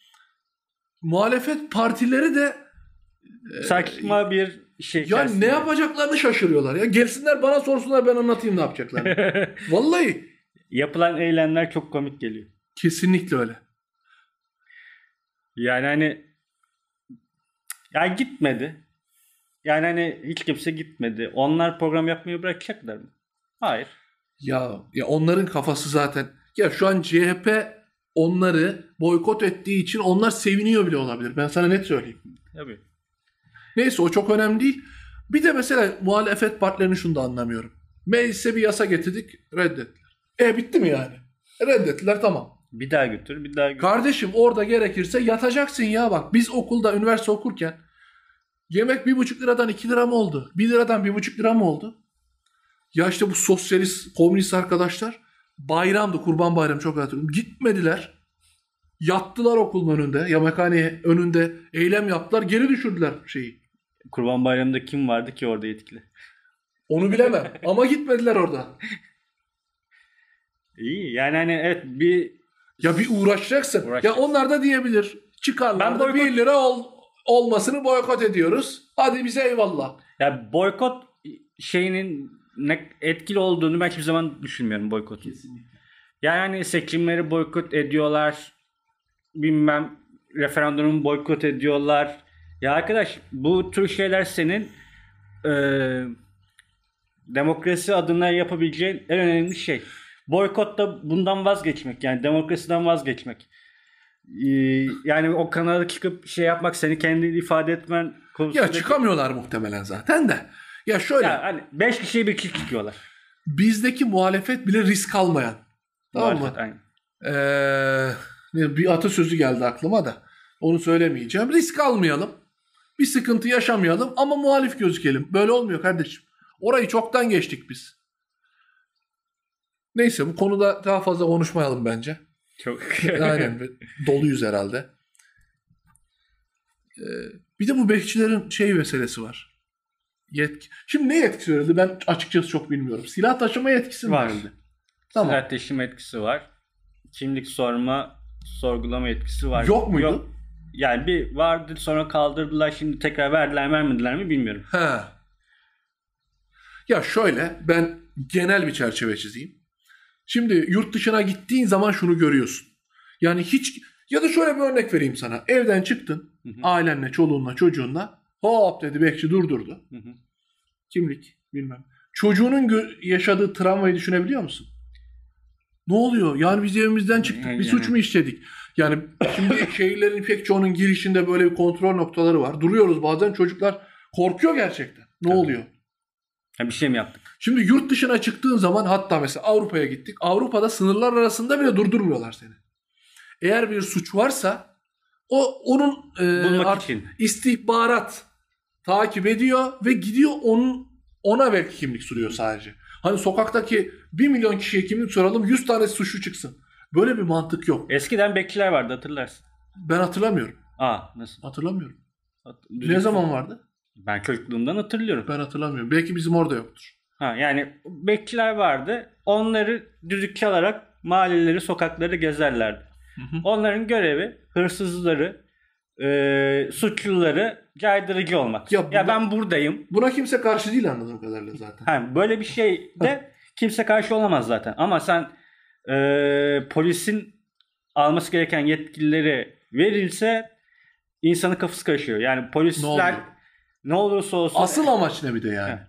muhalefet partileri de Saçma bir şey. ya içerisinde. ne yapacaklarını şaşırıyorlar. Ya gelsinler bana sorsunlar ben anlatayım ne yapacaklarını. Vallahi Yapılan eylemler çok komik geliyor. kesinlikle öyle. Yani hani ya gitmedi. Yani hani hiç kimse gitmedi. Onlar program yapmayı bırakacaklar mı? Hayır. Ya ya onların kafası zaten ya şu an CHP onları boykot ettiği için onlar seviniyor bile olabilir. Ben sana net söyleyeyim. Tabii. Neyse o çok önemli değil. Bir de mesela muhalefet partilerini şunu da anlamıyorum. Meclise bir yasa getirdik reddettiler. E bitti mi yani? Reddettiler tamam. Bir daha götür, bir daha götür. Kardeşim orada gerekirse yatacaksın ya bak. Biz okulda üniversite okurken yemek bir buçuk liradan iki lira mı oldu? Bir liradan bir buçuk lira mı oldu? Ya işte bu sosyalist, komünist arkadaşlar bayramdı, kurban bayramı çok hatırlıyorum. Gitmediler. Yattılar okulun önünde. Yemekhane önünde eylem yaptılar. Geri düşürdüler şeyi. Kurban Bayramı'nda kim vardı ki orada yetkili? Onu bilemem. Ama gitmediler orada. İyi. Yani hani evet bir Ya bir uğraşacaksın. Ya Uğraşacaksın. onlar da diyebilir. Çıkarlar Ben boykot- 1 lira ol, olmasını boykot ediyoruz. Hadi bize eyvallah. ya boykot şeyinin ne etkili olduğunu ben hiçbir zaman düşünmüyorum boykotun. Yani hani seçimleri boykot ediyorlar. Bilmem referandumu boykot ediyorlar. Ya arkadaş bu tür şeyler senin eee, Demokrasi adına yapabileceğin en önemli şey. Boykot da bundan vazgeçmek yani demokrasiden vazgeçmek. Ee, yani o kanala çıkıp şey yapmak seni kendini ifade etmen konusunda. Ya çıkamıyorlar muhtemelen zaten de. Ya şöyle Ya hani 5 kişiye bir kişi çıkıyorlar. bizdeki muhalefet bile risk almayan. Tamam mı? Aynen. Ee, bir atasözü geldi aklıma da. Onu söylemeyeceğim. Risk almayalım. Bir sıkıntı yaşamayalım ama muhalif gözükelim. Böyle olmuyor kardeşim. Orayı çoktan geçtik biz. Neyse bu konuda daha fazla konuşmayalım bence. Çok. Aynen doluyuz herhalde. Ee, bir de bu bekçilerin şey meselesi var. Yetki. Şimdi ne yetkisi verildi ben açıkçası çok bilmiyorum. Silah taşıma yetkisi mi Var. verildi? Tamam. Silah taşıma etkisi var. Kimlik sorma, sorgulama etkisi var. Yok muydu? Yani bir vardı sonra kaldırdılar şimdi tekrar verdiler vermediler mi bilmiyorum. Ha. Ya şöyle ben genel bir çerçeve çizeyim. Şimdi yurt dışına gittiğin zaman şunu görüyorsun. Yani hiç ya da şöyle bir örnek vereyim sana. Evden çıktın Hı hı. ailenle, çoluğunla, çocuğunla hop dedi bekçi durdurdu. Hı hı. Kimlik bilmem. Çocuğunun yaşadığı travmayı düşünebiliyor musun? Ne oluyor? Yani biz evimizden çıktık. Bir Yani. suç mu işledik? Yani şimdi şehirlerin pek çoğunun girişinde böyle bir kontrol noktaları var. Duruyoruz bazen çocuklar korkuyor gerçekten. Ne Tabii. oluyor? Ha, bir şey mi yaptık? Şimdi yurt dışına çıktığın zaman hatta mesela Avrupa'ya gittik. Avrupa'da sınırlar arasında bile durdurmuyorlar seni. Eğer bir suç varsa o onun e, art- istihbarat takip ediyor ve gidiyor onun ona belki kimlik soruyor sadece. Hani sokaktaki 1 milyon kişiye kimlik soralım 100 tane suçlu çıksın. Böyle bir mantık yok. Eskiden bekçiler vardı hatırlarsın. Ben hatırlamıyorum. Aa nasıl? Hatırlamıyorum. Hat- Ne zaman vardı? Ben çocukluğumdan hatırlıyorum. Ben hatırlamıyorum. Belki bizim orada yoktur. Ha, yani bekçiler vardı. Onları düdük çalarak mahalleleri, sokakları gezerlerdi. Hı hı. Onların görevi hırsızları, e, suçluları caydırıcı olmak. Ya Ya, bu- ben buradayım. Buna kimse karşı değil anladığım kadarıyla zaten. Ha, böyle bir şey de kimse karşı olamaz zaten. Ama sen e, polisin alması gereken yetkileri verilse insanın kafası karışıyor. Yani Ne polisler oluyor? ne olursa olsun Asıl amaç ne bir de yani? Evet.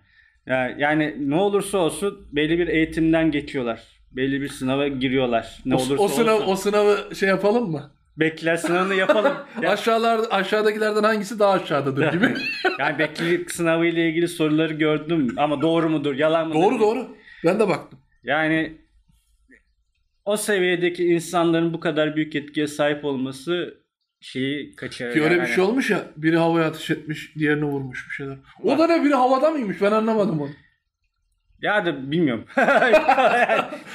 Ya- yani ne olursa olsun belli bir eğitimden geçiyorlar. Belli bir sınava giriyorlar. Ne o, olursa o sınav olsun. o sınavı şey yapalım mı? Bekçiler sınavını yapalım. Ya- Aşağılar aşağıdakilerden hangisi daha aşağıdadır gibi. yani bekçilik sınavı ile ilgili soruları gördüm ama doğru mudur, yalan mıdır? doğru doğru. Ben de baktım. Yani o seviyedeki insanların bu kadar büyük etkiye sahip olması şeyi kaçırıyor. Ki öyle yani. bir şey olmuş ya. Biri havaya ateş etmiş, diğerini vurmuş bir şeyler. O da ne biri havada mıymış? Ben anlamadım onu. Ya da bilmiyorum.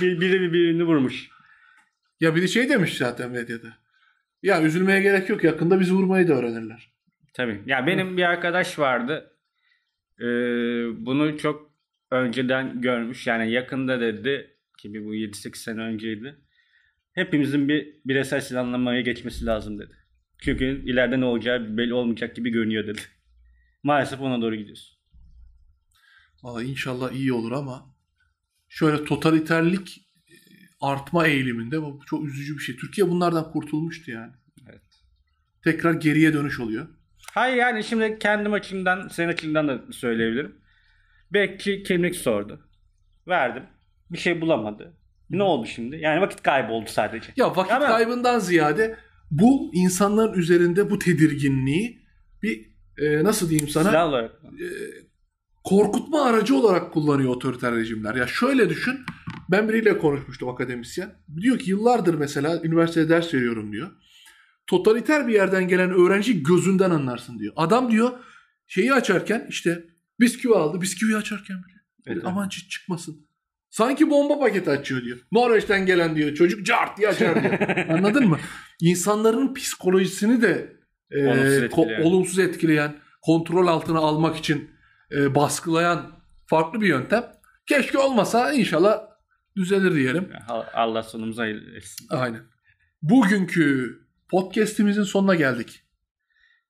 bir, biri birini vurmuş. Ya biri şey demiş zaten medyada. Ya üzülmeye gerek yok. Yakında bizi vurmayı da öğrenirler. Tabii. Ya benim bir arkadaş vardı. Ee, bunu çok önceden görmüş. Yani yakında dedi ki bu 7-8 sene önceydi. Hepimizin bir bireysel silahlanmaya geçmesi lazım dedi. Çünkü ileride ne olacağı belli olmayacak gibi görünüyor dedi. Maalesef ona doğru gidiyoruz. Valla inşallah iyi olur ama şöyle totaliterlik artma eğiliminde bu çok üzücü bir şey. Türkiye bunlardan kurtulmuştu yani. Evet. Tekrar geriye dönüş oluyor. Hayır yani şimdi kendim açımdan, senin açından da söyleyebilirim. Belki kimlik sordu. Verdim. Bir şey bulamadı. Ne oldu şimdi? Yani vakit kaybı oldu sadece. Ya vakit Ama- kaybından ziyade bu insanların üzerinde bu tedirginliği bir e, nasıl diyeyim sana Silah olarak. korkutma aracı olarak kullanıyor otoriter rejimler. Ya şöyle düşün. Ben biriyle konuşmuştum akademisyen. Diyor ki yıllardır mesela üniversitede ders veriyorum diyor. Totaliter bir yerden gelen öğrenci gözünden anlarsın diyor. Adam diyor şeyi açarken işte bisküvi aldı. Bisküvi açarken bile. Evet, Aman çı- çıkmasın. Sanki bomba paketi açıyor diyor. Norveç'ten gelen diyor. Çocuk cart diye açar diyor. Anladın mı? İnsanların psikolojisini de e, Olumsuz ko- etkileyen. olumsuz etkileyen, kontrol altına almak için e, baskılayan farklı bir yöntem. Keşke olmasa inşallah düzelir diyelim. Allah sonumuzu hayır etsin. Aynen. Bugünkü podcast'imizin sonuna geldik.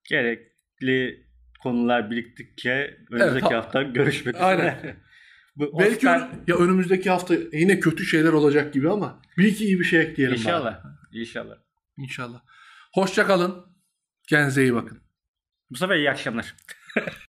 Gerekli konular biriktikçe önümüzdeki ha- hafta görüşmek üzere. Aynen. Bu Belki Oscar- ya önümüzdeki hafta yine kötü şeyler olacak gibi ama bir iki iyi bir şey ekleyelim. bari. İnşallah. İnşallah. İnşallah. Hoşça kalın. Kendinize iyi bakın. Bu sefer iyi akşamlar.